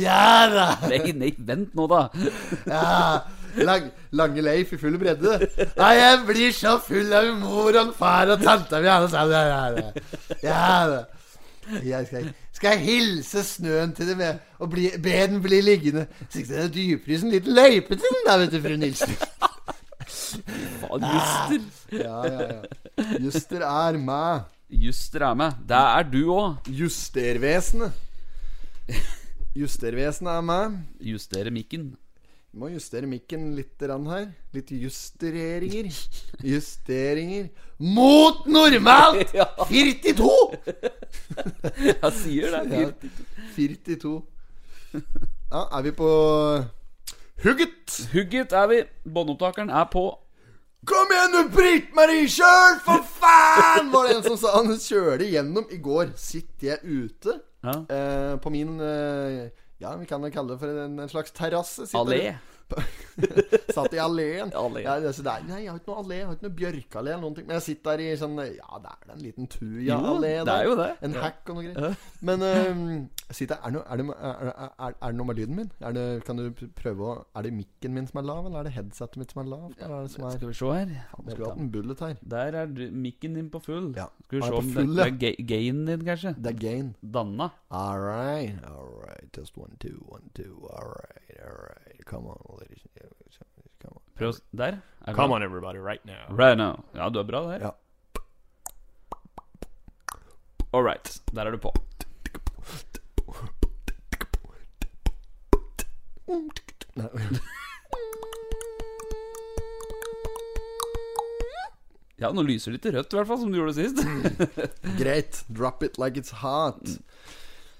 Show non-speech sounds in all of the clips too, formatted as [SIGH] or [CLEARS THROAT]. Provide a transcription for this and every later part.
Ja da! [LAUGHS] Nei, nei, vent nå, da. [LAUGHS] Ja, lang, Lange Leif i full bredde. Nei, jeg blir så full av mor og far og tanta mi. alle sammen. Ja, da. Ja. Jeg skal, skal jeg hilse snøen til dem og bli, be den bli liggende. Så ikke det er en liten løype til den, da, vet du, fru Nilsen. [LAUGHS] Faen, Juster. Ja, ja, ja. Juster er meg. Juster er meg. Det er du òg. Justervesenet. Justervesenet er med. Justere mikken. Vi må justere mikken litt her. Litt justeringer. [LAUGHS] Justeringer mot normalt! [LAUGHS] 42! [LAUGHS] Jeg sier det. Ja, 42. Ja, er vi på hugget? Hugget er vi. Båndopptakeren er på. Kom igjen, du Britt-Marie! Kjør, for faen! Var det en som sa. Han kjørte gjennom i går. Sitter jeg ute Ja. eh, på min eh, Ja, vi kan kalle det for en, en slags terrasse. Sitter- Allé. [LAUGHS] Satt i alleen. Alleen. Ja, det, nei, jeg har ikke noe allé. Jeg har ikke noe bjørkallé eller noen ting. Men jeg sitter der i sånn Ja, det er da en liten tuja-allé Jo, det er jo det. En Ja. hack og noe greier. Men uh, sitter, er, noe, er, det, er, er, det noe med lyden min? Er det, kan du prøve å Er det mikken min som er lav, eller er det headsetet mitt som er lavt? Er Skal vi se her. Vi skulle hatt en bullet her. Der er du, mikken din på full. Ja. Skal vi se om full, det, det er gainen din, kanskje? Det er gain. Danna. All right, all right. Just one, two, one, two. All right, all right. Come on, ladies and gentlemen. Come on. Prøv Der. Er Come bra? on, everybody, right now. Right now. Ja, du er bra der. Ja. All right. Der er du på. Nei. Ja, nå lyser det litt rødt, i hvert fall, som du gjorde sist. Greit. Drop it like it's hot.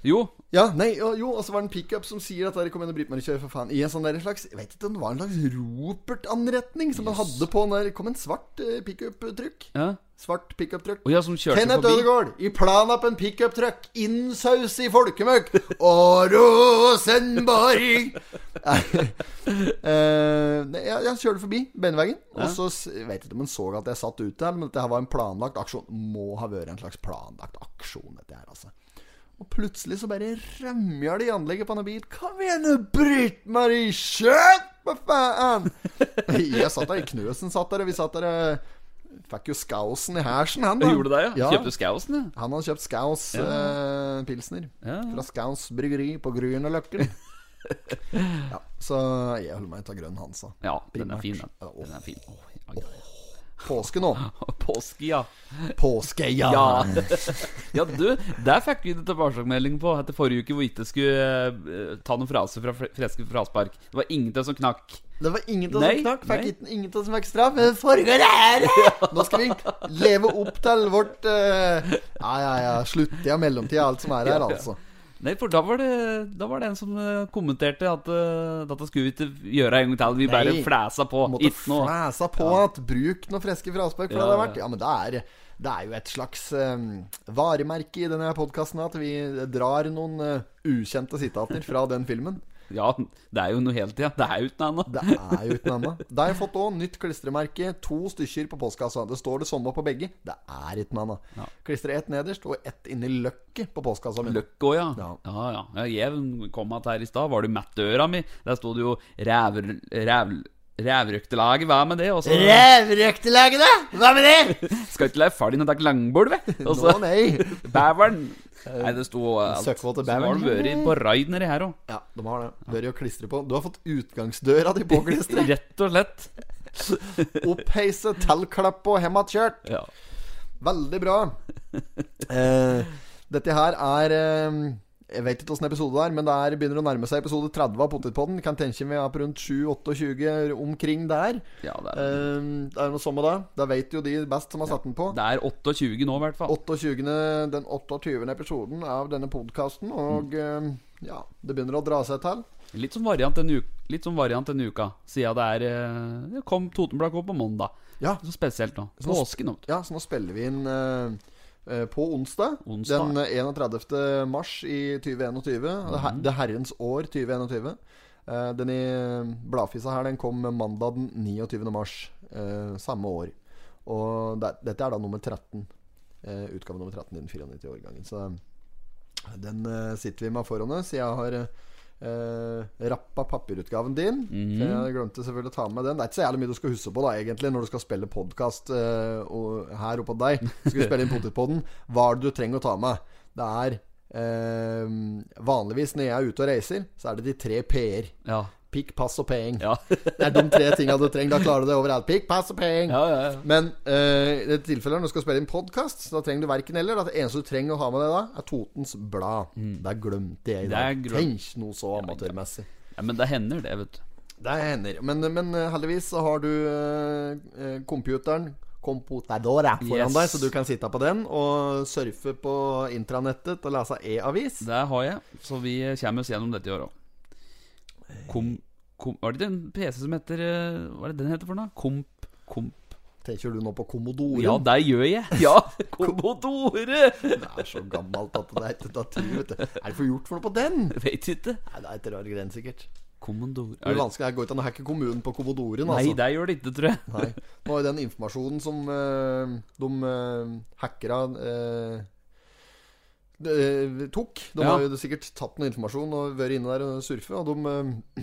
jo. Ja, nei, jo, og så var det en pickup som sier at der kom igjen og meg kjøre for faen I en sånn der slags Jeg vet ikke det var en slags Ropert-anretning som man hadde på når det kom en svart uh, pickup-trykk. Ja. Svart pickup-trykk. Og ja, Kenneth. Ødegaard i planappen pickup-trykk, Innsaus i folkemøkk. Og Rosenborg uh, jeg, jeg kjørte forbi Benveggen. Og så jeg vet ikke om han så at jeg satt ute her, men dette her var en planlagt aksjon. Må ha vært en slags planlagt aksjon, dette her, altså. Og plutselig så bare rømmer de anlegget på en bil. Kom igjen, Britt-Marie! Kjøtt, hva faen! [LAUGHS] Jeg satt der, Knøsen satt der, og vi satt der eh, Fikk jo skausen i hersen, han da. Gjorde det, ja? Ja. Kjøpte Skausen, ja. Han hadde kjøpt Skaus eh, pilsner Ja, ja. fra Skaus bryggeri på Grünerløkken. [LAUGHS] ja, så jeg holder meg til grønn Hansa. Ja, den er fin, den. Ja. Den er fin. Ja, ja. Påske nå. [LAUGHS] Påske, ja. Påske, ja. Ja. [LAUGHS] ja, du, der fikk vi det tilbakemelding på etter forrige uke hvor vi ikke skulle eh, ta noen fraser fra Freske fraspark. Det var ingenting som knakk. Det var ingenting som knakk. Fikk ikke- ingen av som fikk straff. Men det foregår her! Nå skal vi leve opp til vårt uh, Ja, ja, ja. Sluttida, mellomtida, alt som er her, altså. Nei, for da var det, da var det en som eh, kommenterte at uh, dette skulle vi ikke gjøre en gang til. Vi bare Nei. flæsa på. Måtte flæsa på at bruk noen friske fraspark, for Ja, det hadde vært Ja, men det er, det er jo et slags um, varemerke i denne podkasten at vi drar noen uh, ukjente sitater fra den filmen. Ja, det er jo noe hele tida. Det er jo ikke noe. Det er jo uten noe. Da har jeg fått òg nytt klistremerke. To stykker på postkassa. Det står det samme på begge. Det er uten annet. Ja. Klistre ett nederst og ett inni løkket på postkassa mi. Løkk òg, ja. Ja. Ja, ja. ja. Jeg kom att her i stad. Var du mett døra mi? Der sto det jo ræv... ræv Rævrøktelaget, hva med det? Også, Rævrøktelaget, da? Hva med det? [LAUGHS] skal ikke la far din ha tatt langbord, vel? Og no, Nå, nei. bæveren. Nei, det sto alt. Søkkvåte Så har bæveren. det vært på raid nedi her òg. Ja, de har det. Bør jo klistre på. Du har fått utgangsdøra di påklistra. [LAUGHS] Rett og slett. [LAUGHS] Oppheise, tallklapp og hematkjørt. Ja. Veldig bra. Eh, dette her er eh, Jeg vet ikke åssen episode det er, men det er, begynner å nærme seg episode 30 av Potetpodden. Kan tenke meg på rundt 7-28 omkring der. ja det, er, Eh, det er noe sånn med det. Da vet jo de best som har satt den på. det er 28 nå, i hvert fall. 28. Den 28. episoden av denne podkasten, og eh, ja, det begynner å dra seg til. Litt som variant denne uka, litt som variant denne uka siden det er eh, kom Totenblad på mandag. Ja, Så spesielt nå. På Påsken ja så nå spiller vi inn eh, på onsdag, Onsdag. den eh, 31. mars i 2021. Det, her, det herrens år 2021. Eh, den i bladfisa her Den kom mandag den 29. mars eh, samme år. Og det, dette er da nummer 13. Eh, utgave nummer 13 i den 94-årgangen. Så den eh, sitter vi med foran oss. Jeg har eh, eh, rappa papirutgaven din. Mm -hmm. Jeg glemte selvfølgelig å ta med den. Det er ikke så jævlig mye du skal huske på da egentlig når du skal spille podkast her oppe hos deg. Skal du spille inn Potetpodden. Hva er det du trenger å ta med? Det er uh, Vanligvis når jeg er ute og reiser, så er det de tre p-er. Ja. Pikk, pass og peng. Ja. [LAUGHS] Det er de tre tinga du trenger. Da klarer du det overalt. Pikk, pass og peng. ja, ja, ja. Men uh, i dette tilfellet når du skal spille inn podkast, da trenger du verken eller. Det eneste du trenger å ha med deg da, er Totens Blad. Der glemte jeg i Det er dag. Tenk noe så amatørmessig. ja men det hender, det, vet du. Det hender. Men, men eh, heldigvis så har du eh, computeren Computadora foran Yes. deg, så du kan sitte på den og surfe på intranettet og lese e-avis. Det har jeg, så vi kommer oss gjennom dette i år òg. Kom, kom Var det ikke en PC som heter eh, Hva er det den heter for noe? Komp Komp Tenker du nå på Commodore? Ja, det gjør jeg! [LAUGHS] Ja! [LAUGHS] Commodore! Det er så gammelt at det er ikke tatt vet du. Er det for gjort for noe på den? Vet ikke. Nei, det er et rar gren, sikkert. Commodore Det er vanskelig. Det går ut an å hacke kommunen på Commodoren, Nei, altså. det gjør det ikke, tror jeg. Nei. Nå er den informasjonen som uh, de uh, hackera eh, de, tok De Ja. har jo sikkert tatt noe informasjon og vært inne der og surfe, og de eh,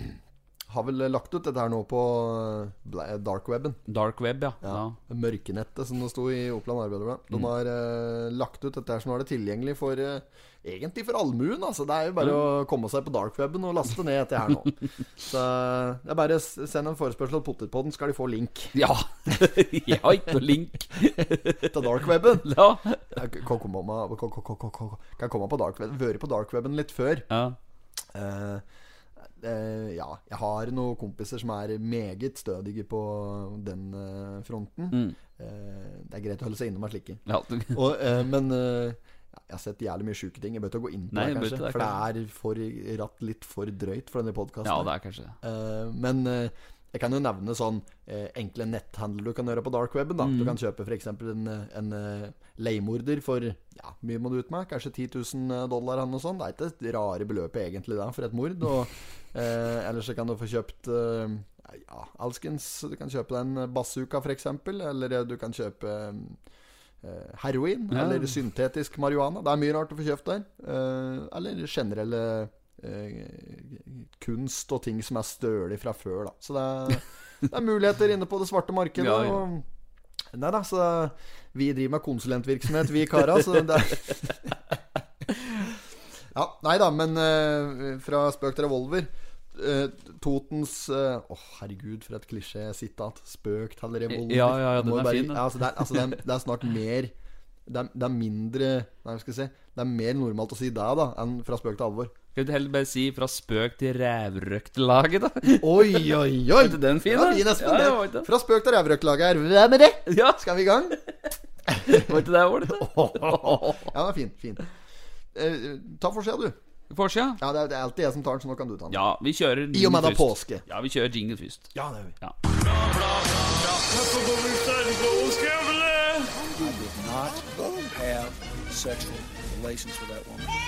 har vel lagt ut dette her nå på eh, bla- darkweben. Dark web, ja. ja. Ja. Mørkenettet, som det sto i Oppland Arbeiderblad. Mm. De har uh, lagt ut dette her, så nå er det tilgjengelig for uh, Egentlig for allmuen. Altså. Det er jo bare å komme seg på darkweben og laste ned dette her nå. [LAUGHS] Så det er bare send en forespørsel til Potetpodden, skal de få link Ja! [LAUGHS] jeg har ikke noe link. [LAUGHS] til darkweben. Ja. Jeg kan komme, på darkweben Vært på darkweben litt før. ja. Eh, eh, ja, jeg har noen kompiser som er meget stødige på den eh, fronten. Mm. Eh, det er greit å holde seg innom av slike. ja. [LAUGHS] Og, eh, men eh, ja, jeg har sett jævlig mye sjuke ting. Jeg bør ikke gå inn på Nei, det, kanskje. det, for det er for ratt litt for drøyt for denne podkasten. ja, det er kanskje det. men eh, jeg kan jo nevne sånn eh, enkle netthandler du kan gjøre på darkweben. da Mm. Du kan kjøpe f.eks. en, eh, en eh, leiemorder for Ja, mye må du ut med? Kanskje 10 000 dollar eller noe sånt. Det er ikke et rare beløpet egentlig da for et mord. Og, [LAUGHS] eh, ellers så kan du få kjøpt eh, ja, alskens. Du kan kjøpe den bazooka f.eks. Eller eh, du kan kjøpe eh, heroin. Ja. Eller syntetisk marihuana. Det er mye rart å få kjøpt der. Eh, eller generelle eh, kunst og ting som er stølig fra før, da. Så det er, det er muligheter inne på det svarte markedet. Ja, ja. Og, nei da, så vi driver med konsulentvirksomhet, vi kara, så det er [LAUGHS] Ja, nei da, men eh, fra spøk til revolver Uh, Totens Å, uh, oh, herregud, for et klisjé-sitat. Spøk til revolver. Ja, ja, ja, den er bare- fin, den. Ja, altså, det, er, altså, det, er, det er snart mer det er, det er mindre Nei, skal jeg si Det er mer normalt å si det da enn fra spøk til alvor. Skal du heller bare si 'fra spøk til rævrøktlaget', da? Oi, oi, oi! [LAUGHS] Var den fin, Ja, da? fin, Espen. Ja, ja, det? Fra spøk til rævrøktlaget her. Hvem er det? Ja, Skal vi i gang? [LAUGHS] var ikke det ordet? [LAUGHS] Ja, det er fint. fint. Eh, ta forsida, du. Forsida? Ja, det er, alltid jeg som tar den, så nå kan du ta den. Ja, vi kjører I og med det er påske. Ja, vi kjører jingle først. Ja, det er vi. Ja. not have sexual relations with that woman.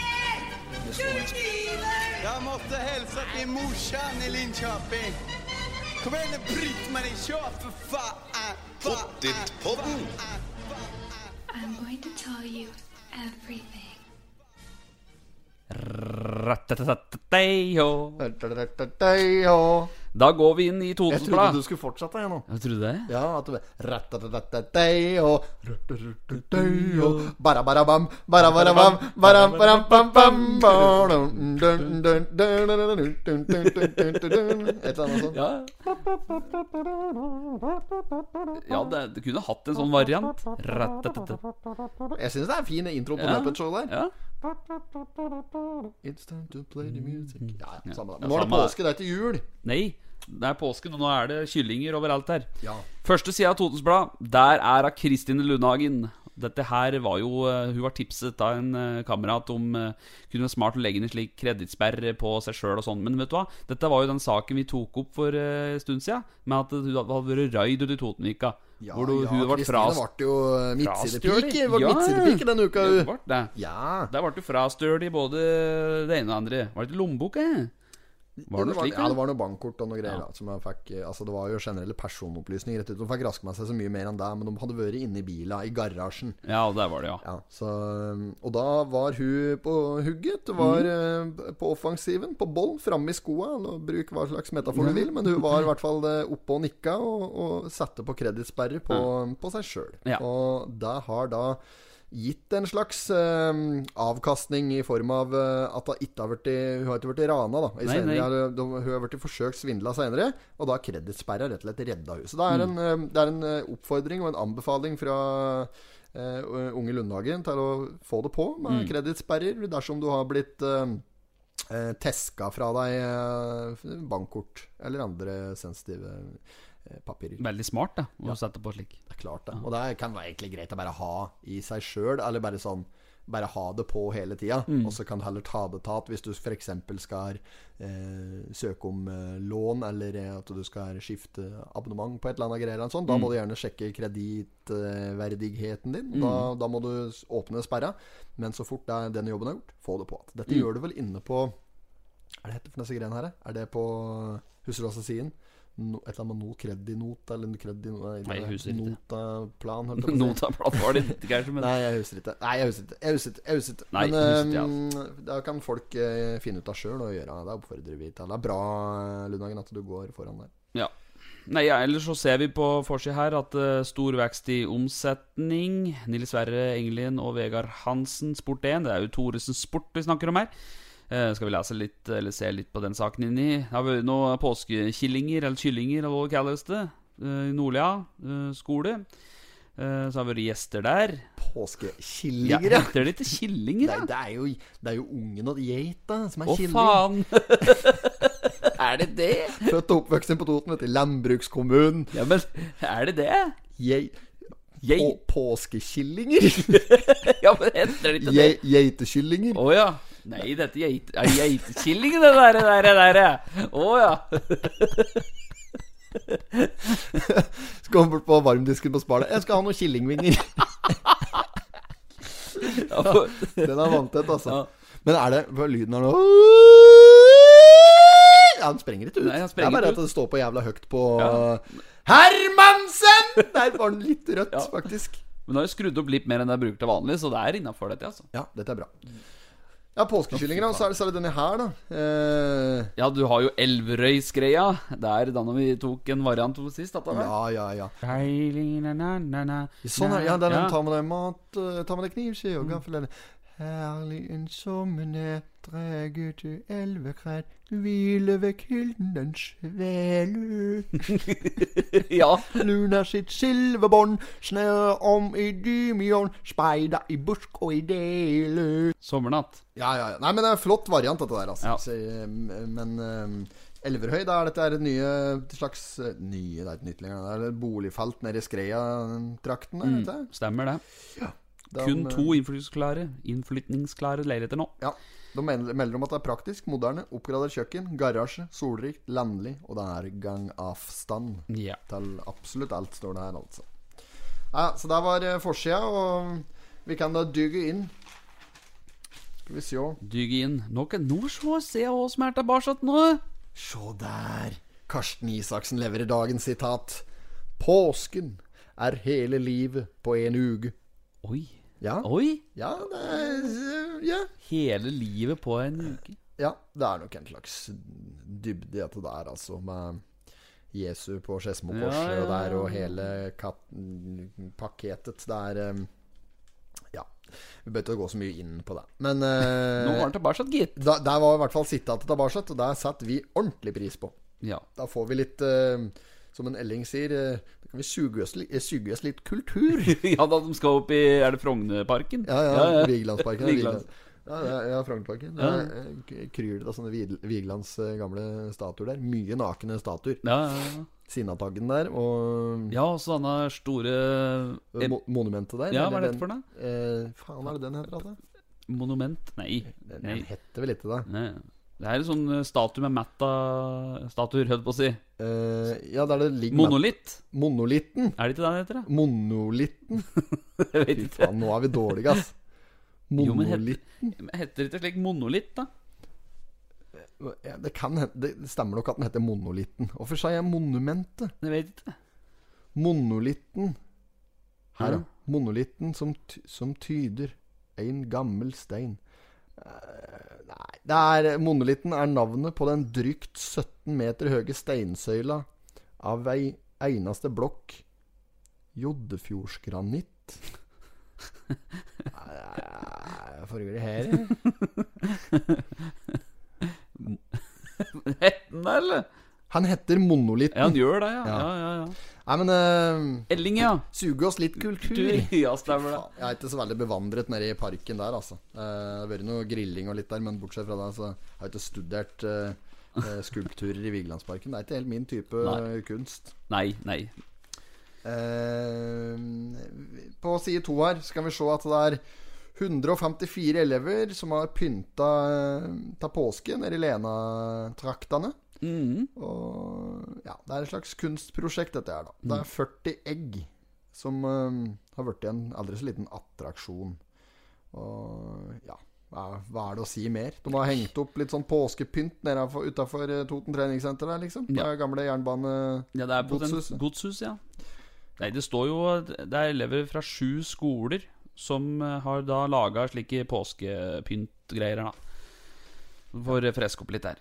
Jeg måtte hilse til morsan i Linköping. Kom igjen, bryt meg ikke kjør, for faen! Pottitpodden! I'm going to tell you everything. Ratatatateio. Da går vi inn i Totenbladet. Jeg trodde du skulle fortsette, jeg nå. Jeg det? Ja, at du Ja. du kunne hatt en sånn variant. Jeg syns det er en fin intro på ja. Muppet Show der. It's time to play the music. Ja, samme det. Nå er det påske, det er ikke jul. Nei det er påsken, og nå er det kyllinger overalt her. Ja. Første side av Totens Blad, der er av Kristine Lundhagen. Dette her var jo eh, Hun var tipset av en eh, kamerat om uh, kunne være smart å legge inn en slik kredittsperre på seg sjøl og sånn. Men vet du hva? Dette var jo den saken vi tok opp for eh, en stund siden, med at hun hadde vært raid ute i Totenvika. Ja, hvor du, ja, hun ble ble jo midtsidepike. ja, midtsidepike denne uka. det hun. ble det. Ja. Der ble du frastøl i både det ene og det andre. Var det ikke lommeboka? eh? Var det var, slik, ja, det var noe bankkort og noe greier. Ja. Da, som fikk, eh, altså det var jo generelle personopplysninger. Rett ut. De fikk raske med seg så mye mer enn det, men de hadde vært inne i bila, i garasjen. Ja, der var det, ja. Ja, så, og da var hun på hugget. Var Mhm. eh, på offensiven, på boll, framme i skoa. Bruk hva slags metafor du vil, men hun var i hvert fall eh, oppe og nikka og, og satte på kredittsperre på, på seg sjøl. Og det har da gitt en slags uh, avkastning i form av uh, at hun ikke har vært Hun har ikke blitt rana, da. I Nei, nei. eller, de, hun har blitt forsøkt svindla senere, og da har kredittsperra rett og slett redda huset. Det er en, Mm. en, det er en eh, oppfordring og en anbefaling fra uh, unge Lundhagen til å få det på med Mm. kredittsperrer dersom du har blitt eh, eh, teska fra deg eh, bankkort eller andre sensitive eh, papirer. Veldig smart, da, å sette på slik. Det er klart det. Og det kan være egentlig greit å bare ha i seg sjøl, eller bare sånn bare ha det på hele tida. Mm. Og så kan du heller ta det tatt hvis du f.eks. skal eh, søke om eh, lån, eller eh, at du skal skifte abonnement på et eller annet greier. eller sånt. Da Mm. må du gjerne sjekke kredittverdigheten din. Da, Mm. da må du åpne sperra. Men så fort det er den jobben er gjort, få det på igjen. Dette Mm. gjør du vel inne på er det for disse greiene her? Er det på Husker du hva jeg sier? No, et eller annet med no credinot eller kredi... Nei, jeg husker ikke. Notaplan, holdt jeg på å si. Notaplan var det ikke, kanskje, men Nei, jeg husker ikke. Nei, jeg husker ikke. Jeg husker ikke. Jeg husker ikke. Nei, Men husker ikke, eh, da kan folk eh, finne ut av sjøl og gjøre det. oppfordrer vi til. Det er bra, Lundhagen, at du går foran der. Ja. Nei, ja, ellers så ser vi på forsida her at uh, stor vekst i omsetning. Nils Sverre Engelin og Vegard Hansen, Sport 1. Det er jo Thoresen Sport vi snakker om her. Eh, skal vi lese litt, eller se litt på den saken inni? Det har vært noen påskekillinger, eller kyllinger, eller hva det kalles det, eh, i Nordlia eh, skole. Så har vi vært gjester der. Påskekillinger, ja. heter det ikke killinger, da? det er jo, det er jo ungen og geita som er Å, killing. faen! [LAUGHS] er det det? Født og oppvokst på Toten, vet du. Landbrukskommunen. Ja, men er det det? Jeg, og påskekillinger. [LAUGHS] Ja, men heter det ikke det? Geitekyllinger. Å ja. Nei, dette geit, er geitekilling, det der, der, der. Å ja. Så kommer bort på varmdisken på Spar. Jeg skal ha noen killingvinger. [LAUGHS] ja Den er vanntett, altså. Ja. Men er det er lyden her nå? Ja, han sprenger ikke ut. Nei, sprenger det er bare at det står på jævla høyt på Ja. Hermansen! Der var den litt rødt, faktisk. men nå har jeg skrudd opp litt mer enn jeg bruker til vanlig, så det er innafor dette, altså. Ja, dette er bra. Ja, påskekyllinger, og Så er det, så er det denne her, da. Eh, Ja, du har jo Elverøysgreia. Der da når vi tok en variant på sist. Dette, ja, ja, ja. ja. Sånn er ja, den Ja. tar med deg mat eh, Ta med deg knivskje og gaffel eller Herlig en sommernatt Drege til elvekred Hvile ved kildens svele [LAUGHS] ja. Luna sitt silverbånd Snør om i dymion Speida i busk og i dele Sommernatt. Ja, ja, ja Nei, men det er en flott variant dette der altså. Ja. Så, eh, men um, Elverhøy, da er dette et nye slags eh, Nye, det er ikke nytt lenger Det er et boligfelt nede i Skreia-trakten Mm, Stemmer det. De, Mm. Kun eh, to innflytningsklare Innflytningsklare leiligheter nå. Ja. De melder om at det er praktisk, moderne, oppgradert kjøkken, garasje, solrikt, landlig, og det er gangavstand Ja. til absolutt alt, står det her, altså. Ja, så der var eh, forsida, og vi kan da dyge inn. Skal vi se. Dyge inn. Nå kan nå se se hva som er tilbake nå. Se der. Karsten Isaksen leverer dagens sitat. Påsken er hele livet på en uke. Oi. Ja, Oi. ja, det er, ja. Hele livet på en uke. Ja, det er nok en slags dybde i dette der, altså. Med Jesu på Skedsmokorset Ja, og der, og hele pakketet. Det er um, Ja. Vi bør ikke gå så mye inn på det. Men uh, Nå var han tilbake, gitt. da, der var i hvert fall sitatet tilbake, og der setter vi ordentlig pris på. Ja. Da får vi litt eh, Som en Elling sier, eh, da kan vi suge oss, eh, suge oss litt kultur. [LAUGHS] ja, da de skal opp i Er det Frognerparken? Ja, ja. Vigelandsparken. [LAUGHS] Vigelands. Ja, ja, ja Frognerparken. Ja. Ja. Kryr det av sånne Vigelands eh, gamle statuer der. Mye nakne statuer. Ja, ja, ja. Sinnataggen der, og ja og sånne store eh, mo monumentet der. Ja, hva er det for noe? Eh, faen, er det den heter? Altså? Monument? Nei. Den, den heter vel ikke det? Nei. Det er en sånn eh, statue med Matta-statuer, holdt på å si. Eh, ja, der det ligger Monolitt. Monolitten. Er det ikke det den heter? da? Monolitten. [LAUGHS] Jeg vet Fy ikke. faen, nå er vi dårlige, ass. Jo, men het-. Heter det ikke slik monolitt, da? ja, det, kan, hende- det stemmer nok at den heter Monolitten. Hvorfor sa jeg Monumentet? Jeg vet ikke. Monolitten. Her, Ja. ja. Monolitten som, ty som tyder en gammel stein. Eh, nei det er, Monolitten er navnet på den drygt 17 meter høye steinsøyla av ei eneste blokk Joddefjordsgranitt. Hva foregår det her? [LAUGHS] Det, eller? Han heter Monolitten. Ja, han gjør det. Ja. ja, ja, ja. Nei, men uh, Elling, ja. Suge oss litt kultur. [LAUGHS] Ja, stemmer det. Jeg er ikke så veldig bevandret nede i parken der, altså. Uh, Det har vært noe grilling og litt der, men bortsett fra det, så har jeg ikke studert uh, skulpturer i Vigelandsparken. Det er ikke helt min type Nei. kunst. Nei, nei. På side to her skal vi se at det er 154 elever som har pynta til påske nede i Lena-traktene. Mhm. Og ja, det er et slags kunstprosjekt, dette her, da. Det er 40 egg som eh, har blitt en aldri så liten attraksjon. Og ja, hva, er det å si mer? De har hengt opp litt sånn påskepynt utafor Toten treningssenter der, liksom. Det Ja. er gamle jernbane... Ja, det er Godshus, godshus. godshus, ja. Nei, det står jo Det er elever fra sju skoler som eh, har da laga slike påskepyntgreier, da. For å freske opp litt der.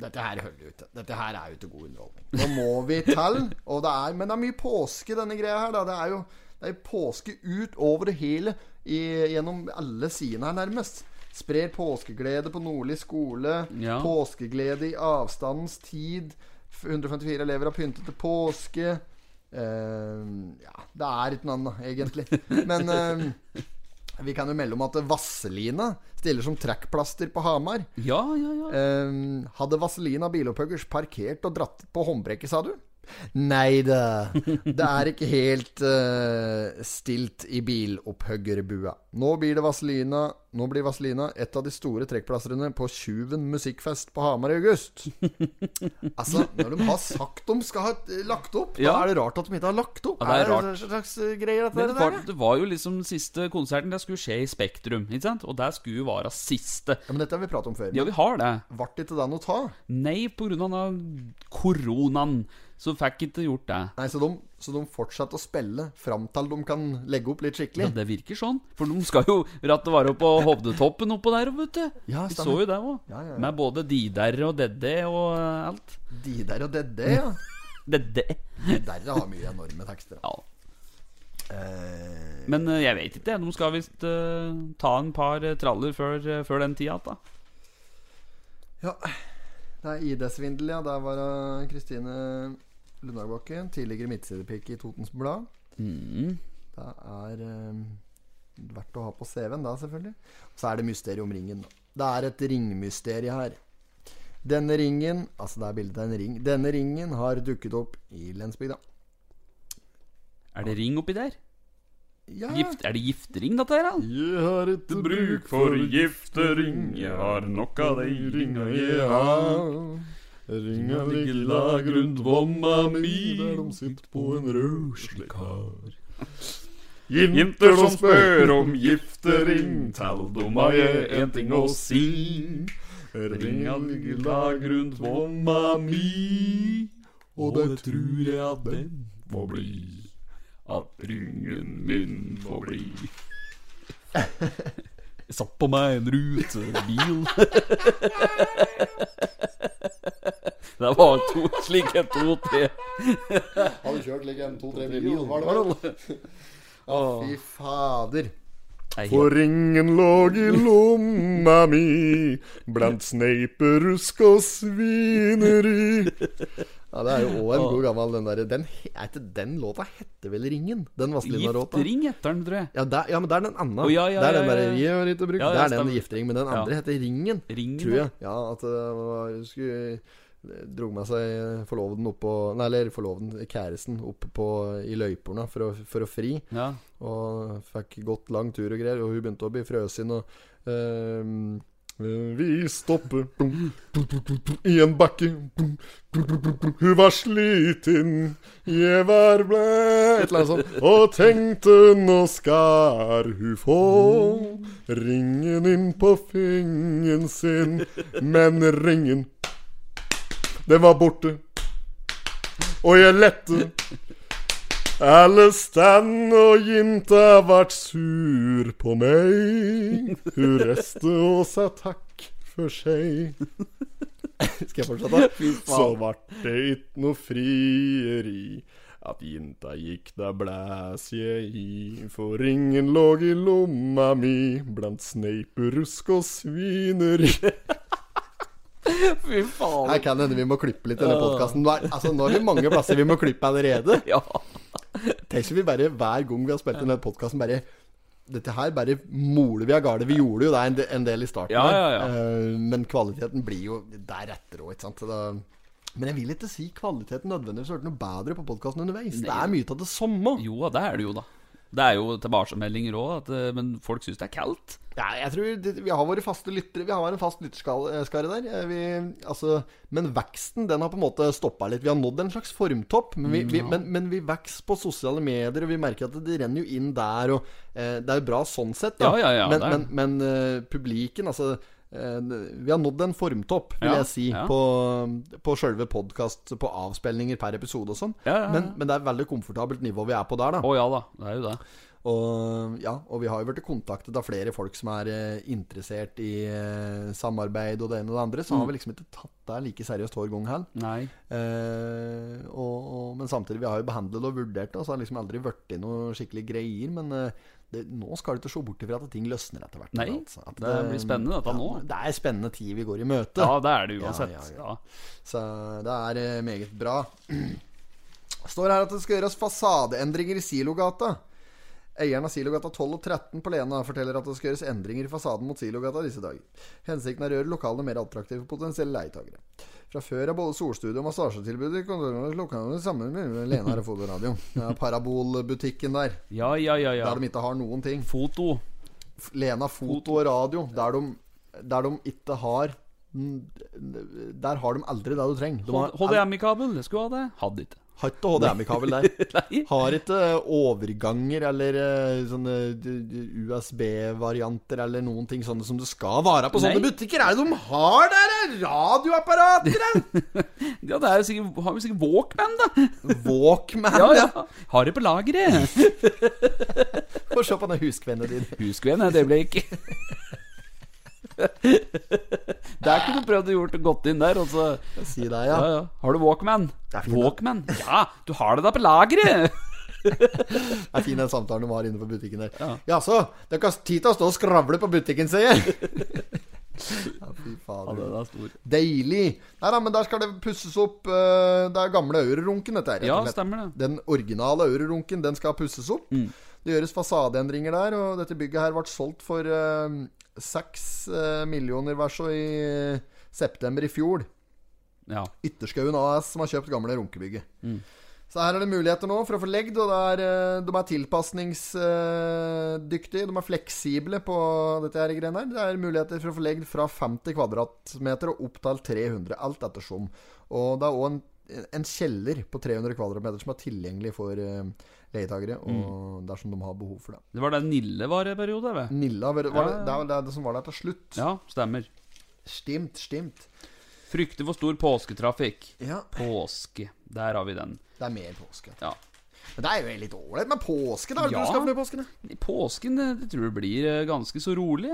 Dette her jo ikke. Dette her er jo ikke god underholdning. Nå må vi til. Og det er, men det er mye påske, denne greia her. Da. Det er jo det er påske ut over det hele i, gjennom alle sidene her, nærmest. Sprer påskeglede på Nordli skole. Ja. Påskeglede i avstandens tid. 154 elever har pyntet til påske. Uh, ja, det er ikke noe annet, egentlig. Men eh, vi kan jo melde om at Vasselina stiller som trekkplaster på Hamar. Ja, ja, ja. um, hadde Vaselina Bilopphøggers parkert og dratt på håndbrekket, sa du? Nei da. Det er ikke helt uh, stilt i bilopphøggerbua. Nå blir det Vaselina Nå blir Vaselina et av de store trekkplasserne på Tjuven musikkfest på Hamar i august. Altså, når de har sagt de skal ha eh, lagt opp, Ja. da er det rart at de ikke har lagt opp. Ja, det er er det slags eh, greier, dette det, der? var, det var jo liksom siste konserten. Det skulle skje i Spektrum. Ikke sant? Og det skulle være siste. Ja, men dette har vi pratet om før. Ja, vi har det. Ble ikke det noe ta? Nei, av koronaen så fikk ikke gjort det. Nei, så de, så de fortsatte å spille fram til de kan legge opp litt skikkelig? Ja, det virker sånn. For de skal jo rett vare på Hovdetoppen oppå der, vet du. Ja, Vi så jo det òg. Ja, ja, ja. Med både Didar og Dedde og alt. De der og det, ja. [LAUGHS] Dedde. De der har mye enorme tekster. Ja. Eh, Men eh, jeg vet ikke. De skal visst uh, ta en par traller før, før den tida. Da. ja. Det er ID-svindel, ja. Der var Kristine Lundagbakke. Tidligere midtsidepike i Totens Blad. Mm. Det er eh, verdt å ha på CV-en, da, selvfølgelig. Og Så er det mysteriet om ringen. Det er et ringmysterie her. Denne ringen Altså, det er bildet av en ring. Denne ringen har dukket opp i Lensbygda. Er det ring oppi der? Ja. Gift, er det giftering, dette her? da? Jeg har et bruk for giftering, jeg har nok av de ringa jeg har. Ringa ligger rundt vomma mi, Der de sitter på en røslig kar. Jenter som spør om giftering, tell dem har jeg en ting å si. Ringa ligger lag rundt vomma mi, og det tror jeg at den må bli. At ringen min får bli. [LAUGHS] Jeg satt på meg en rutebil. [LAUGHS] Det var to en to-tre. Har du kjørt like en to-tre bil? Var det vel? Å, fy fader. For ringen lå i lomma mi blant sneiperusk og svineri. Ja, Det er jo òg en god gammel den der den, Er ikke den låta heter vel Ringen? Den Vazelina-låta? Giftering heter den, tror jeg. Ja, der- ja, men det er den andre. Oh, ja, ja, det er den ja, ja, derre «Vi har ikke brukt Ja, ja, Det er den giftering, men den Ja. andre heter Ringen. Ringen, tror jeg. Ja, at det var, skulle Dro med seg forloveden opp på Nei, eller forloveden, kjæresten, opp på, i løypene for å, for å fri. Ja. Og fikk gått lang tur og greier. Og hun begynte å bli frøsen og ehm, Vi stopper i en bakke. Hun var sliten, jeg var ble Et eller annet sånt. Og tenkte nå skal hun få ringen inn på fingeren sin. Men ringen, den var borte. Og jeg lette. Alle stand og jinta vart sur på meg. Hun reiste og sa takk for seg. Skal jeg fortsette? Så vart det ikke noe frieri. At jenta gikk, da blæs jeg i. For ringen lå i lomma mi blant sneiperusk og svineri. [LAUGHS] Fy faen. Her kan hende vi må klippe litt i denne podkasten. Altså, nå er det mange plasser vi må klippe allerede. [LAUGHS] Ja. Tenk vi bare hver gang vi har spilt denne podkasten, bare dette her bare moler vi av gårde. Vi gjorde jo det en del i starten, Ja, ja, ja. Eh, men kvaliteten blir jo deretter òg, ikke sant. Da, men jeg vil ikke si kvaliteten nødvendigvis har vært noe bedre på podkasten underveis. Det er mye av det samme. Jo, det er det jo, da. Det er jo tilbakemeldinger òg, men folk syns det er kaldt. Ja, jeg tror det, Vi har våre faste lyttere. Vi har en fast lytterskare der. Eh, Vi, altså, men veksten den har på en måte stoppa litt. Vi har nådd en slags formtopp. Men vi, vi, men, men vi vokser på sosiale medier, og vi merker at det renner jo inn der. Og eh, Det er jo bra sånn sett, da. Ja, ja, ja, men men, men uh, publiken, altså eh, Vi har nådd en formtopp, vil Ja, jeg si, ja. på, på sjølve podkast, på avspillinger per episode og sånn. Ja. Men, men det er et veldig komfortabelt nivå vi er på der, da. Å ja da, det er jo det. Og, ja, og vi har jo blitt kontaktet av flere folk som er eh, interessert i eh, samarbeid og det ene og det andre. Så har vi liksom ikke tatt det like seriøst hver gang heller. Eh, og, og, men samtidig, vi har jo behandlet og vurdert det, og så har det liksom aldri blitt noe skikkelig greier. Men eh, det, nå skal du ikke se bort ifra at ting løsner etter hvert. Nei, altså. At det blir spennende dette nå. Det er spennende tid vi går i møte. Ja, det er det Ja, uansett. ja, Ja, ja. Så det er meget bra. [CLEARS THROAT] Står her at det skal gjøres fasadeendringer i Silogata. Eieren av Silogata 12 og 13 på Lena forteller at det skal gjøres endringer i fasaden mot Silogata disse dager. Hensikten er å gjøre lokalene mer attraktive for potensielle leietakere. Fra før er både solstudio og massasjetilbudet lokalene sammen med Lena og Fotoradio. radio. Ja, parabolbutikken der, ja, ja. ja, ja. der de ikke har noen ting. Foto. Lena foto og radio, der de, der de ikke har Der har de aldri det du trenger. De HDMI-kabel, det skulle ha det. Hadde ikke. [LAUGHS] har ikke HDMI-kabel der. Har ikke overganger eller eh, sånne USB-varianter eller noen ting sånne som det skal være på sånne Nei. butikker. Er det de har der? eh, Radioapparater? eh? [LAUGHS] Ja, det er sikkert, har vi sikkert Walkman, da. [LAUGHS] Walkman? Ja, ja. ja. Har det på lageret. Få se på den huskvennen din. Huskvenn et øyeblikk. Der kunne du prøvd å gjort godt inn der. Altså. Si det, ja, ja. ja. Har du Walkman? da. Walkman? Ja, du har det da på lageret! Det er fin den samtalen du har inne på butikken der. Ja. ja så, det er ikke tid til å stå og skravle på butikken, sier jeg. [LAUGHS] Ja, fy fader. Ja. Deilig. Nei da, men der skal det pusses opp. Uh, Det er gamle Eurorunken, dette her. Ja, stemmer det. Den originale Eurorunken, den skal pusses opp. Mm. Det gjøres fasadeendringer der, og dette bygget her ble solgt for eh, seks eh, millioner verso i eh, september i fjor. Ja. Ytterskauen AS som har kjøpt gamle runkebygget. Mm. Så her er det muligheter nå for å få legd, og er, eh, de er tilpasningsdyktige. De er fleksible på dette her greiene her. Det er muligheter for å få legd fra 50 kvadratmeter og opp til 300, alt ettersom. Og det er òg en, en kjeller på 300 kvadratmeter som er tilgjengelig for leietakere, og dersom de har behov for det. Det var der Nille var i periode, vet Nilla, var det, var det, det det, det som var der til slutt. Ja, stemmer. Stimt, stimt. Frykter for stor påsketrafikk. Ja, Påske. Der har vi den. det er mer påske. Ja. Men det er jo litt ålreit med påske, da. Ja. du skal med påsken? Påsken det, det tror jeg blir eh, ganske så rolig.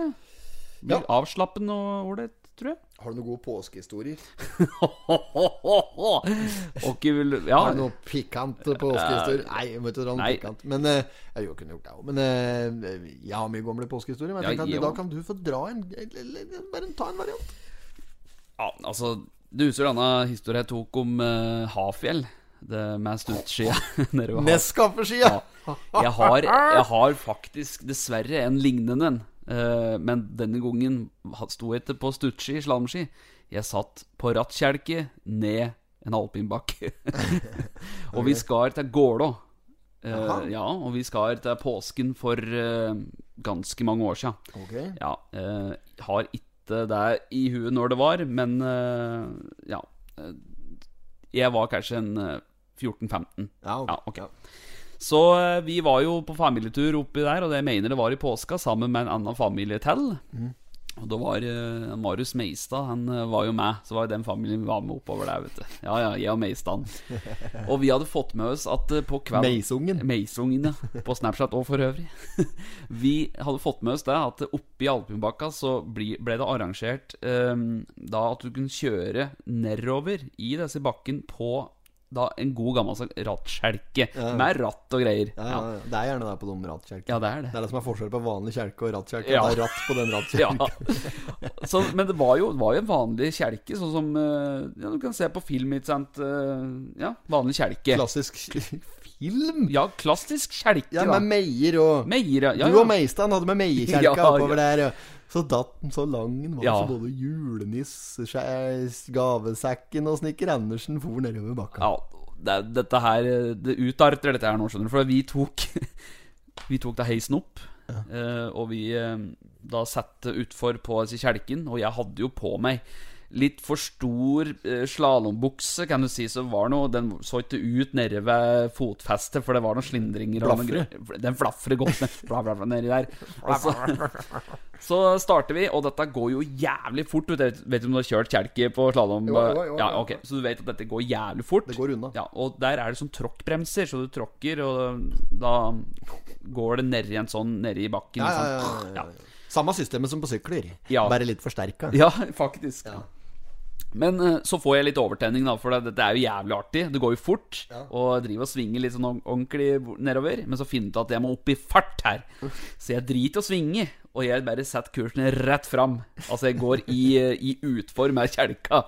Blir Ja. avslappende og ålreit, tror jeg. Har du noen gode påskehistorier? [LAUGHS] okay, vil Ja. Har du noen pikante påskehistorier? Nei, jeg må ikke dra noe pikant. Men uh, jeg kunne gjort det òg. Men uh, jeg har mye gamle påskehistorier. Men jeg Ja, tenkte at da kan du få dra en Bare ta en variant. Ja, altså Du husker denne historien jeg tok om uh, Hafjell? Det med stuntskia [LAUGHS] nede ved. Nescaffeskia! Jeg jeg har faktisk dessverre en lignende en. Eh, men denne gangen sto jeg ikke på stutski, slalåmski. Jeg satt på rattkjelke ned en alpinbakke. [LAUGHS] og vi skar til Gålå. Uh, ja, og vi skar til påsken for uh, ganske mange år siden. Ok. Ja, uh, har ikke det i huet når det var, men ja. Jeg var kanskje en eh, 14-15. Ja, okay. Ja, ok. Så eh, vi var jo på familietur oppi der, og det jeg mener det var i påska, sammen med en annen familie til. Og da var uh, Marius Meistad, han uh, var jo med. Så var jo den familien vi var med oppover der, vet du. Ja, ja, jeg og Meistad. [LAUGHS] Og vi hadde fått med oss at uh, på kveld Meisungen. Meisungen, ja. På Snapchat og for øvrig. [LAUGHS] Vi hadde fått med oss det at oppe i Alpinbakka så bli, ble det arrangert um, da at du kunne kjøre nedover i disse bakken på da en god gammel sånn ja. med ratt og greier. Ja. Det er gjerne det på de rattkjelkene. Ja, det er det. Det er det som er forskjellen på vanlig kjelke og rattkjelke. Ja. Det er ratt på den rattkjelken. [LAUGHS] Ja. Så, men det var jo, var jo en vanlig kjelke, sånn som eh, ja, du kan se på film. Ikke sant? Eh, Ja, vanlig kjelke. Klassisk film. Ja, klassisk kjelke. Ja, med meier og Meier, ja. ja, Du og Meistan hadde med meierkjelka [LAUGHS] oppover der. Ja. Så datt den så lang den var, Ja. så både juleniss, gavesekken og Snekker Andersen for nedover bakka. Ja, det, dette her Det utarter dette her nå, skjønner du. For vi tok [LAUGHS] Vi tok da heisen opp. ja. og vi eh, da satte utfor på kjelken. Og jeg hadde jo på meg litt for stor eh, slalåmbukse, kan du si. Så var noe Den så ikke ut nede ved fotfestet, for det var noen slindringer. Blafre. noen. Den flafrer godt ned, bla, bla, bla, nedi der. Og så, starter vi, og dette går jo jævlig fort. Du vet, vet du om du har kjørt kjelke på slalåm? Ja, okay. Så du vet at dette går jævlig fort? Det går unna. Ja, og der er det sånn tråkkbremser, så du tråkker, og da går det nedi en sånn nedi bakken. Ja, ja, ja, ja, ja. Samme systemet som på sykler, Ja. bare litt forsterka. Ja, [LAUGHS] faktisk. Men eh, så får jeg litt overtenning, da, for det, er jo jævlig artig. Det går jo fort. Og jeg driver og svinger litt sånn ordentlig nedover. Men så finner jeg ut at jeg må opp i fart her. Så jeg driter i å svinge, og jeg bare setter kursen rett fram. Altså, jeg går i, i utfor med kjelka.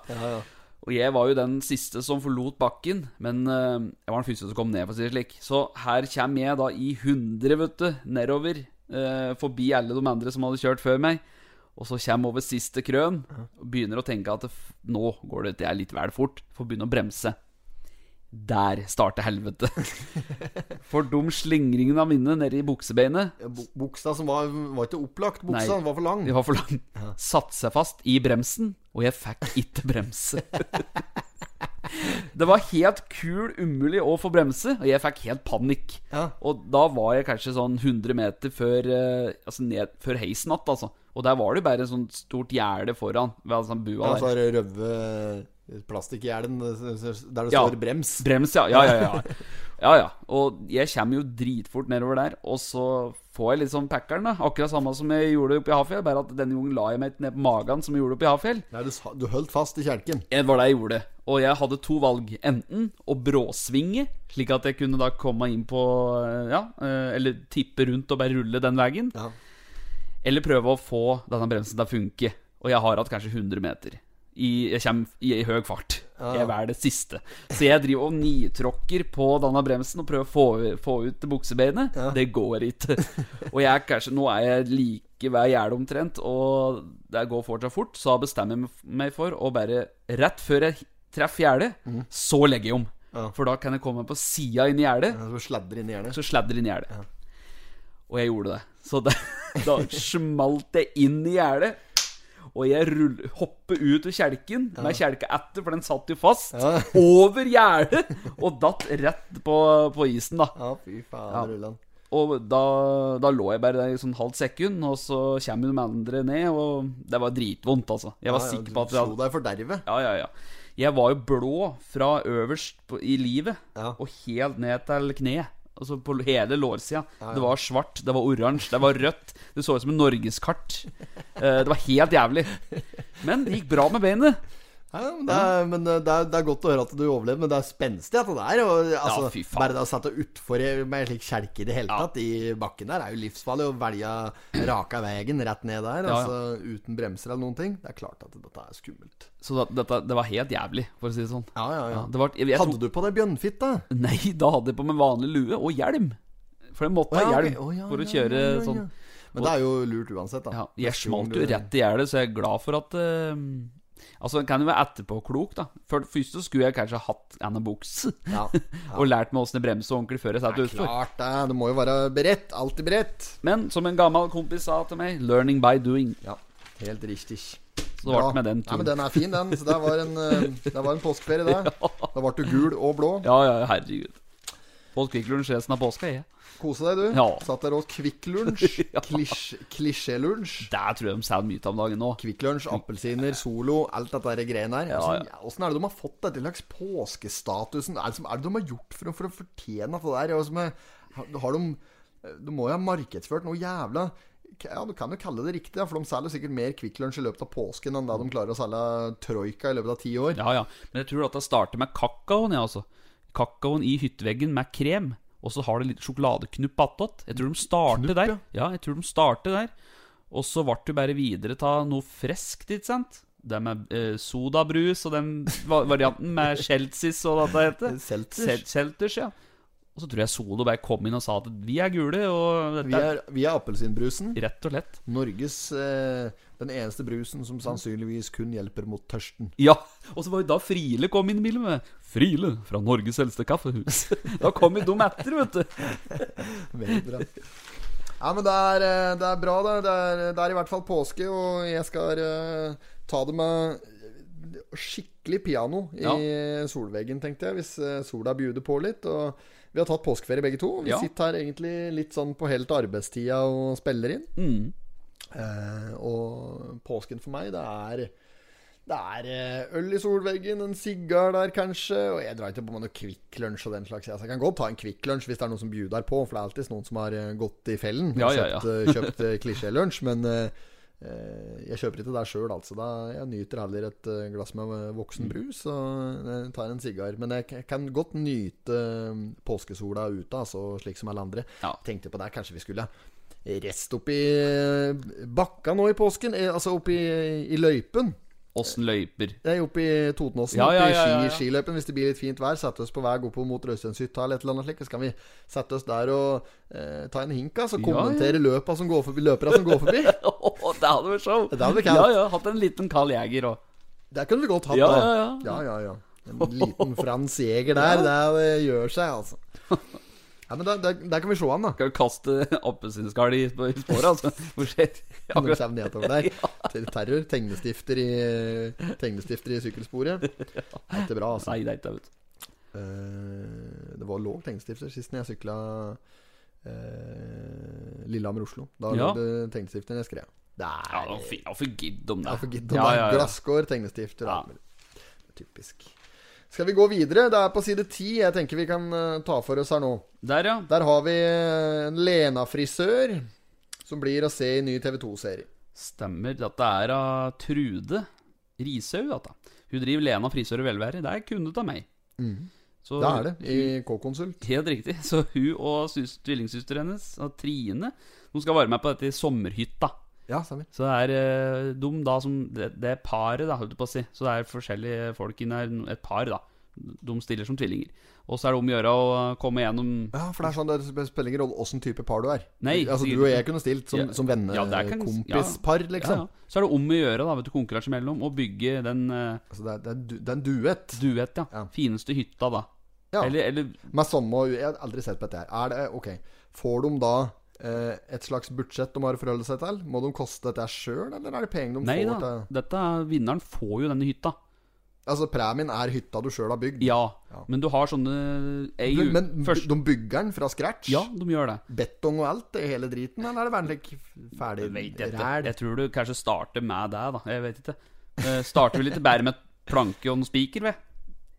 Og jeg var jo den siste som forlot bakken, men eh, jeg var den første som kom ned, for å si det slik. Så her kommer jeg da i 100, vet du, nedover. eh, forbi alle de andre som hadde kjørt før meg. Og så kommer over siste krøn og begynner å tenke at nå går det det er litt vel fort. Får begynne å bremse. Der starter helvete. [LAUGHS] For de slingringene av minnet nede i buksebeinet Ja, Buksa som var, var ikke opplagt, buksa Nei. var for lang. De var for lang. Satte seg fast i bremsen, og jeg fikk ikke bremse. [LAUGHS] Det var helt kul umulig å få bremse, og jeg fikk helt panikk. Ja. Og da var jeg kanskje sånn 100 meter før, eh, altså ned, før heisen att, altså. Og der var det jo bare et sånt stort gjerde foran. Ved sånn bua Ja, der. så har du røve plastikkjelen der det Ja. står brems. Brems, ja. Ja, ja, ja. [LAUGHS] ja, ja. Og jeg kommer jo dritfort nedover der, og så får jeg litt sånn packeren, da. Akkurat samme som jeg gjorde oppe i Hafjell, bare at denne gangen la jeg meg ikke ned på magen som jeg gjorde oppe i Hafjell. Nei, du, du holdt fast i kjelken. Det var det jeg gjorde. Og jeg hadde to valg. Enten å bråsvinge, slik at jeg kunne da komme inn på eh, Ja, eh, eller tippe rundt og bare rulle den veien. Ja. Eller prøve å få denne bremsen til å funke. Og jeg har hatt kanskje 100 meter. I, jeg kommer i, i høy fart. Jeg er det siste. Så jeg driver og nitråkker på denne bremsen og prøver å få, få ut buksebeinet. Det går ikke. [LAUGHS] Og jeg er kanskje Nå er jeg like ved gjerdet omtrent, og det går fortsatt fort. Så da bestemmer jeg meg for å bare Rett før jeg treffer gjerdet, så legger jeg om. For da kan jeg komme på sida inn i gjerdet, Ja, Så sladder inn i gjerdet. så sladder inn i gjerdet. Og jeg gjorde det. Så da, [LAUGHS] da smalt jeg inn i gjerdet. Og jeg rull, hopper ut av kjelken med kjelka etter, for den satt jo fast. [LAUGHS] Over gjerdet! Og datt rett på, på isen, da. Ja, fy faen, Ja. Og da, da lå jeg bare der i sånn halvt sekund, og så kommer de andre ned, og det var dritvondt, altså. Jeg var Ja, ja, sikker på at Du slo deg for dervet. ja, ja, ja. Jeg var jo blå fra øverst på, i livet Ja. og helt ned til kneet. Altså på hele lårsida. Det var svart, det var oransje, det var rødt. Det så ut som et norgeskart. Eh, det var helt jævlig. Men det gikk bra med beinet. Ja, men det er, men det er, det er godt å høre at du overlevde, men det er spenstig at det er. Og, altså, fy faen. bare det å sette utfor med en slik kjelke i det hele Ja. tatt i bakken der, er jo livsfarlig. Å velge raka veien rett ned der, Ja, ja. altså uten bremser eller noen ting. Det er klart at dette er skummelt. Så da, dette, det var helt jævlig, for å si det sånn. Ja, ja, ja. Ja, det var, jeg, jeg Hadde du på deg da? Nei, da hadde jeg på meg vanlig lue og hjelm. For jeg måtte ha ja, hjelm ok. Ja, for å ja, kjøre ja, ja, ja. sånn. Men det er jo lurt uansett, da. Ja, jeg smalt jo rett i gjerdet, så jeg er glad for at eh, Altså, en kan jo være etterpåklok, da. For Først så skulle jeg kanskje hatt en buks Ja, [LAUGHS] og lært meg åssen det bremser ordentlig før jeg setter utfor. Klart det. Du må jo være beredt. Alltid beredt. Men som en gammel kompis sa til meg 'learning by doing'. Ja, helt riktig. Så det ja. med den Nei, men den er fin, den. Så det var en, eh, det var en påskeferie, det. [LAUGHS] Da ble du gul og blå. Ja, ja, herregud. Fått Kvikk Lunsj resten av påska, jeg. Kose deg, du. Ja. Satt der og Kvikk Lunsj. [LAUGHS] Ja. Klisj- Klisjélunsj. Der tror jeg de selger mye av dagen nå. Kvikk Lunsj, appelsiner, Solo, alt dette greiene her. Ja, Åssen ja. åssen er det de har fått dette slags påskestatusen? Er det, som, er det de har gjort for, for å fortjene dette der? Er, har de De må jo ha markedsført noe jævla ja, Du kan jo kalle det riktig, for de selger sikkert mer Kvikk Lunsj i løpet av påsken enn det de klarer å selge Troika i løpet av ti år. Ja, ja. Men jeg tror at det starter med kakaoen, ja, altså. Kakaoen i hytteveggen med krem. Og så har det litt sjokoladeknupp attåt. Jeg tror de starter Knupp, der. ja. Ja, jeg tror de starter der. Og så ble det bare videre ta noe friskt, ikke sant? Det med eh, sodabrus og den varianten med Chelsis og hva det heter. [LAUGHS] Selters. Selters, ja. Og så tror jeg Solo bare kom inn og sa at vi er gule, og dette Vi er, vi er appelsinbrusen. rett og lett. Norges eh, Den eneste brusen som sannsynligvis kun hjelper mot tørsten. Ja, og så var jo da Friele kom inn i bilen med Friele fra Norges eldste kaffehus. [LAUGHS] Da kom jo de etter, vet du. Veldig bra. Ja, men det er, eh, det er bra, det. Det er, det er i hvert fall påske, og jeg skal uh, ta det med skikkelig piano i solveggen, tenkte jeg, hvis eh, sola bjuder på litt. Og vi har tatt påskeferie begge to. Vi Ja. sitter her egentlig litt sånn på helt arbeidstida og spiller inn. Mm. Eh, og påsken for meg, det er det er eh, øl i solveggen, en sigar der kanskje. Og jeg drar ikke på meg noe Kvikk Lunsj og den slags. Altså, jeg kan godt ta en Kvikk Lunsj hvis det er noen som bjuder på, for det er alltid noen som har eh, gått i fellen og Ja, ja, ja. kjøpt, kjøpt klisjélunsj. Men eh, jeg kjøper ikke det sjøl, altså. Da, jeg nyter heller et glass med voksen brus og tar en sigar. Men jeg kan godt nyte påskesola ute, altså, slik som alle andre. Tenkte på det, kanskje vi skulle rest oppi eh, bakka nå i påsken. eh, Altså oppi i løypen. Åssen løyper. Det er oppe i Totenåsen, Ja, ja, ja, ja, skiløypen. Hvis det blir litt fint vær, sette oss på vei opp mot Røysteinshytta eller et eller annet slikt. Så kan vi sette oss der og eh, ta en hink, altså. Kommentere løpa som går forbi, løpera som går forbi. [LAUGHS] Åh, det hadde vært show! Det hadde vi. Ja, ja. Hatt en liten Carl Jæger òg. Det kunne vi godt hatt, Ja, da. ja, ja. ja, ja, ja. En liten Frans Jæger der. [LAUGHS] Det, det gjør seg, altså. [LAUGHS] Ja, men der, der, der kan vi se han, da. Skal du kaste appelsinskall i i sporet, altså? [LAUGHS] Hvor skjer Når det kommer nedover der. Til terror. Tegnestifter i, tegnestifter i sykkelsporet. Det er ikke bra, altså. Nei, det er ikke det. Eh, det var låg tegnestifter sist jeg sykla eh, Lillehammer-Oslo. Da Ja. lå det tegnestifter jeg skrev. Nei, Ja, for gidd om det. Ja, for om Ja, ja. Glasskår, tegnestifter Ja. Typisk. Skal vi gå videre? Det er på side ti. Jeg tenker vi kan eh, ta for oss her nå. Der, ja. Der har vi eh, en Lena-frisør som blir å se i ny TV2-serie. Stemmer. Dette er av Trude Rishaug. dette. Hun driver Lena frisør og velvære. Det er kunde av meg. Så, Det er det, i K-konsult. Helt riktig. Så hun og tvillingsøsteren hennes, Trine, hun skal være med på dette i sommerhytta. Ja, stemmer. Så det er eh, de da som Det, det er paret, da, holdt jeg på å si. Så det er forskjellige folk inne her. Et par, da. De stiller som tvillinger. Og så er det om å gjøre å komme gjennom Ja, for det er sånn det spiller ingen rolle åssen type par du er. Nei, altså Du og jeg kunne stilt som, Ja. som vennekompispar, ja. liksom. Ja. Så er det om å gjøre, da, vet du, konkurranse mellom, å bygge den eh, Altså det, er, det, er, du- det er en duett. duett, ja. Fineste hytta, da. Ja. Eller, eller Med samme Jeg har aldri sett på dette her. Er det Ok. Får de da et slags budsjett de har å forholde seg til? Må de koste dette sjøl, eller er det penger de Nei får da. til Dette, vinneren får jo denne hytta. Altså premien er hytta du sjøl har bygd? Ja, Ja. men du har sånne ei, Men, men først, de bygger den fra scratch? Ja, de gjør det. Betong og alt? Det hele driten? Eller er det bare ferdig Jeg vet ræl? Jeg tror du kanskje starter med det, da. Jeg vet ikke. Uh, starter vel litt bare med planke og noen spiker, ved.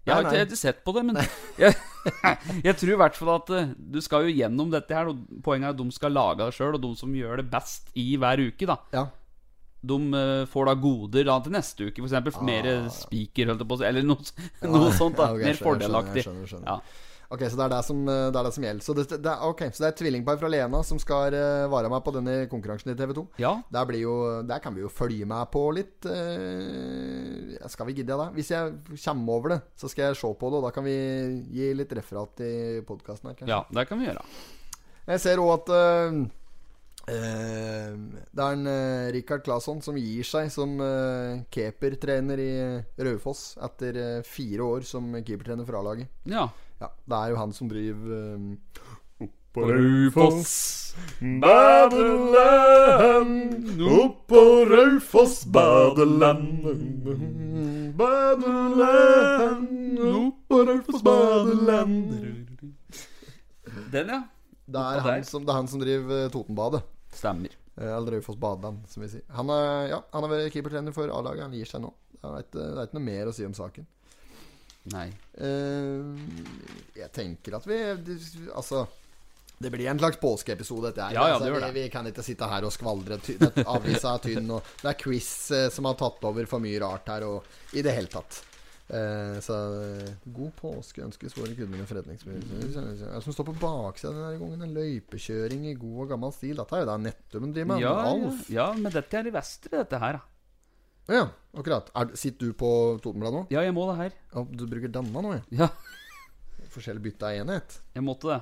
Jeg har ikke, jeg sett på det, men [LAUGHS] jeg, jeg tror i hvert fall at eh, du skal jo gjennom dette her. Og poenget er at de skal lage det sjøl, og de som gjør det best i hver uke, da. Ja. De eh, får da goder da til neste uke, f.eks. Ah. mer spiker, jeg. Eller noe, [LAUGHS] noe sånt, da. [LAUGHS] Mer fordelaktig. jeg skjønner. Ja. Ok, så det er det som, det er det som gjelder. Så det, det, er, så det er et tvillingpar fra Lena som skal uh, vare meg på denne konkurransen i TV 2. ja. Der, blir jo, der kan vi jo følge med på litt. Uh, skal vi gidde det? Hvis jeg kommer over det, så skal jeg se på det, og da kan vi gi litt referat i podkasten her. kanskje. ja, det kan vi gjøre. Jeg ser òg at uh, eh, det er en uh, Rikard Claesson som gir seg som uh, keepertrener i Raufoss etter eh, fire år som keepertrener for A-laget. Ja. Ja, det er jo han som driver um, Oppå Raufoss. Badeland, Oppå på Raufoss badeland. Badeland, oppå på Raufoss badeland. Den, ja. Det er, han som, det er han som driver eh, Totenbadet. Stemmer. Eh, Eller Raufoss badeland, som vi sier. Han, er, ja, han har vært keepertrener for A-laget. Han gir seg nå. Det er, ikke, det er ikke noe mer å si om saken. Nei. Eh, jeg tenker at vi Altså det blir en slags påskeepisode, dette her. Ja, ja, altså, det vi, det. vi kan ikke sitte her og skvaldre. Ty- Avisa er tynn, og det er quiz eh, som har tatt over for mye rart her, og i det hele tatt. Eh, så eh, god påske ønskes våre kunder med forretningsmiljø. Som står på baksida denne gangen? En løypekjøring i god og gammel stil. Dette er jo da Nettum driver med. Ja, Alf. ja, men dette er i Vestre, dette her. da. Ja, akkurat. Er, sitter du på Totenbladet nå? Ja, jeg må det her. Ja, du bruker denne nå, ja. Ja, [LAUGHS] Forskjellig bytte av enhet. jeg måtte det.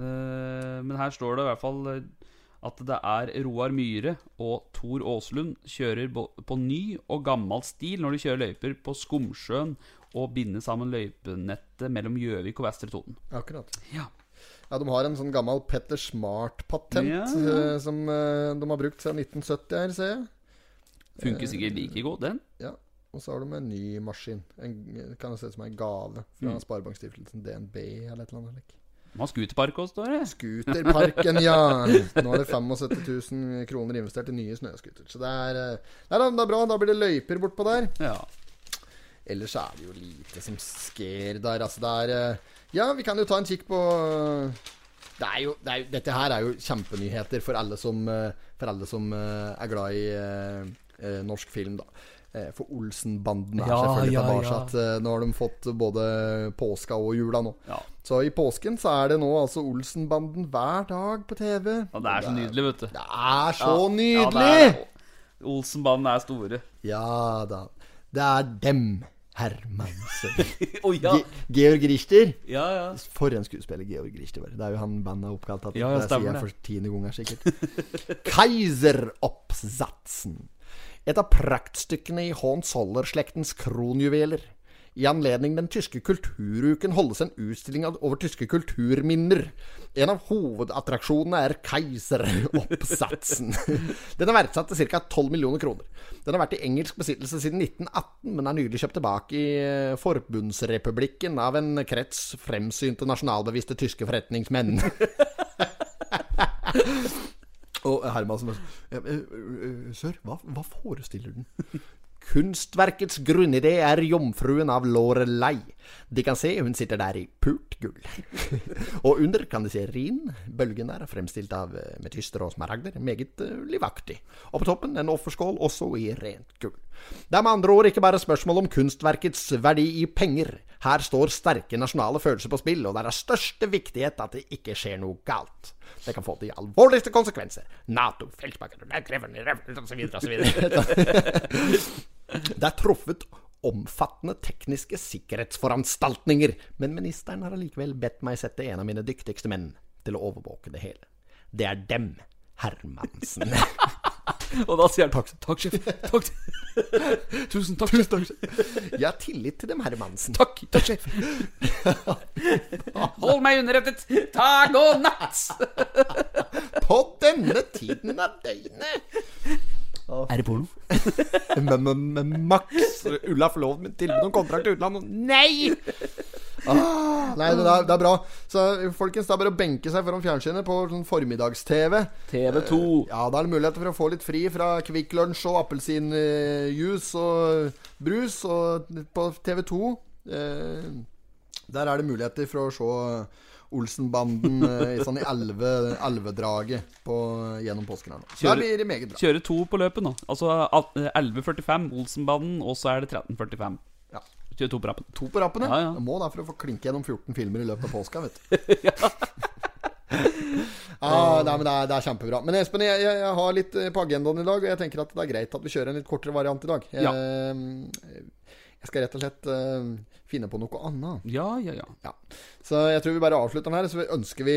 Uh, men her står det i hvert fall eh, at det er Roar Myhre og Tor Aaslund kjører på ny og gammel stil når de kjører løyper på Skomsjøen og binder sammen løypenettet mellom Gjøvik og Vestre Toten. Akkurat. Ja. Ja, de har en sånn gammel Petter Smart-patent Ja, ja. eh, som de har brukt siden 1970 her, ser jeg. Funker sikkert like godt, den. Ja. Og så har de en ny maskin. En, kan det se ut som en gave fra Mm. Sparebankstiftelsen DNB eller et eller annet. slik. De har scooterpark også, står det. Scooterparken, ja! Nå er det 75 000 kroner investert i nye snøscooter. Så det er, det er, det er bra. Da blir det løyper bortpå der. Ja. Ellers er det jo lite som sker der. Altså, det er eh, Ja, vi kan jo ta en kikk på det er jo, det er Dette her er jo kjempenyheter for alle som, eh, for alle som eh, er glad i eh, eh, norsk film, da. Eh, For Olsenbanden er Ja, selvfølgelig ja, tilbake. Eh, Nå har de fått både påska og jula nå. Ja. Så i påsken så er det nå altså Olsenbanden hver dag på TV. Og det er så nydelig, vet du. Det er så Ja, nydelig! Ja, Olsenbanden er store. Ja da. Det er dem, Hermansen. oh, [LAUGHS] ja. Ge Georg Richter. ja, ja. For en skuespiller Georg Richter var. Det er jo han bandet er oppkalt etter. Ja, ja, det sier jeg for tiende gang sikkert. [LAUGHS] Kaiseroppsatsen. Et av praktstykkene i Hohenzoller-slektens kronjuveler. I anledning den tyske kulturuken holdes en utstilling over tyske kulturminner. En av hovedattraksjonene er Keiseroppsatsen. [LAUGHS] Den er verdsatt til ca. 12 millioner kroner. Den har vært i engelsk besittelse siden 1918, men er nylig kjøpt tilbake i eh, Forbundsrepublikken av en krets fremsynte nasjonalbevisste tyske forretningsmenn. [LAUGHS] Og Hermansen som «Ja, eh, eh, Sør, hva, hva forestiller den? [LAUGHS] Kunstverkets grunnidé er jomfruen av Lorelei. De kan se hun sitter der i pult gull. [LAUGHS] og under kan de se Rin. Bølgen der er fremstilt av metyster og smaragder. Meget livaktig. Og på toppen en offerskål også i rent gull. Det er med andre ord ikke bare spørsmål om kunstverkets verdi i penger. Her står sterke nasjonale følelser på spill, og det er av største viktighet at det ikke skjer noe galt. Det kan få de alvorligste konsekvenser. Nato, feltbakker, osv., osv. Det er truffet omfattende tekniske sikkerhetsforanstaltninger, men ministeren har allikevel bedt meg sette en av mine dyktigste menn til å overvåke det hele. Det er dem, Hermansen. [LAUGHS] Og da sier han takk, takk, sjef. Takk. Tusen takk. Tusen takk. Jeg har tillit til dem, Hermansen. Takk, takk, sjef. Hold meg underrettet. Takk og natt. På denne tiden av døgnet! Er det porno? [LAUGHS] Men, men, men Max Ulla får lov til tilbud om kontrakt til utlandet. Nei! Ah, nei, det er, det er bra. Så folkens, det er bare å benke seg foran fjernsynet på sånn formiddags-TV. TV2. Ja, da er det muligheter for å få litt fri fra Kvikk Lunsj og appelsinjuice og brus. Og på TV2 eh, Der er det muligheter for å se Olsenbanden I sånn i elve- elvedraget på- gjennom påsken her nå. Så blir det meget bra. Kjøre to på løpet nå. Altså eh, 11.45 Olsenbanden, og så er det 13.45. Ja. Kjøre to på rappen. To på rappen, Ja, ja. Jeg må da for å få klinke gjennom 14 filmer i løpet av påska, vet du. [LAUGHS] [LAUGHS] ah, nei, men det er, det er kjempebra. Men Espen, jeg, jeg, jeg har litt eh, på agendaen i dag, og jeg tenker at det er greit at vi kjører en litt kortere variant i dag. Ja. Ja. Jeg skal rett og slett uh, finne på noe annet. Ja, ja, ja. Ja. Så jeg tror vi bare avslutter den her. Så vi ønsker, vi,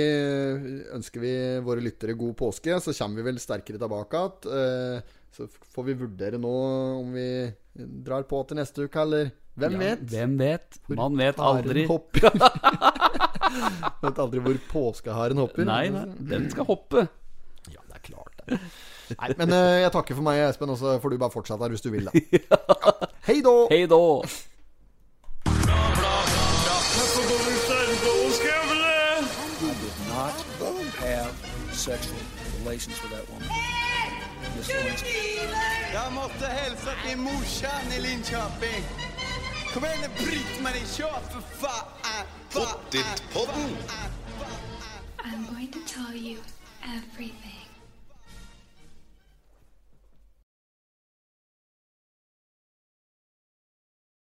ønsker vi våre lyttere god påske. Så kommer vi vel sterkere tilbake igjen. Uh, så får vi vurdere nå om vi drar på til neste uke, eller hvem ja. vet? Hvem vet? Man vet aldri. [LAUGHS] Vet aldri hvor påskeharen hopper. Nei, nei, den skal hoppe. Ja, det er klart det. Nei, men eh, jeg takker for meg, Espen, og så får du bare fortsette her hvis du vil, da. [LAUGHS] Ja. Hei da! Hei da. Jeg hälsa till morsan i Linköping. Kom igen Britt-Marie, kör för fan! Pottitpodden! I'm going to tell you everything.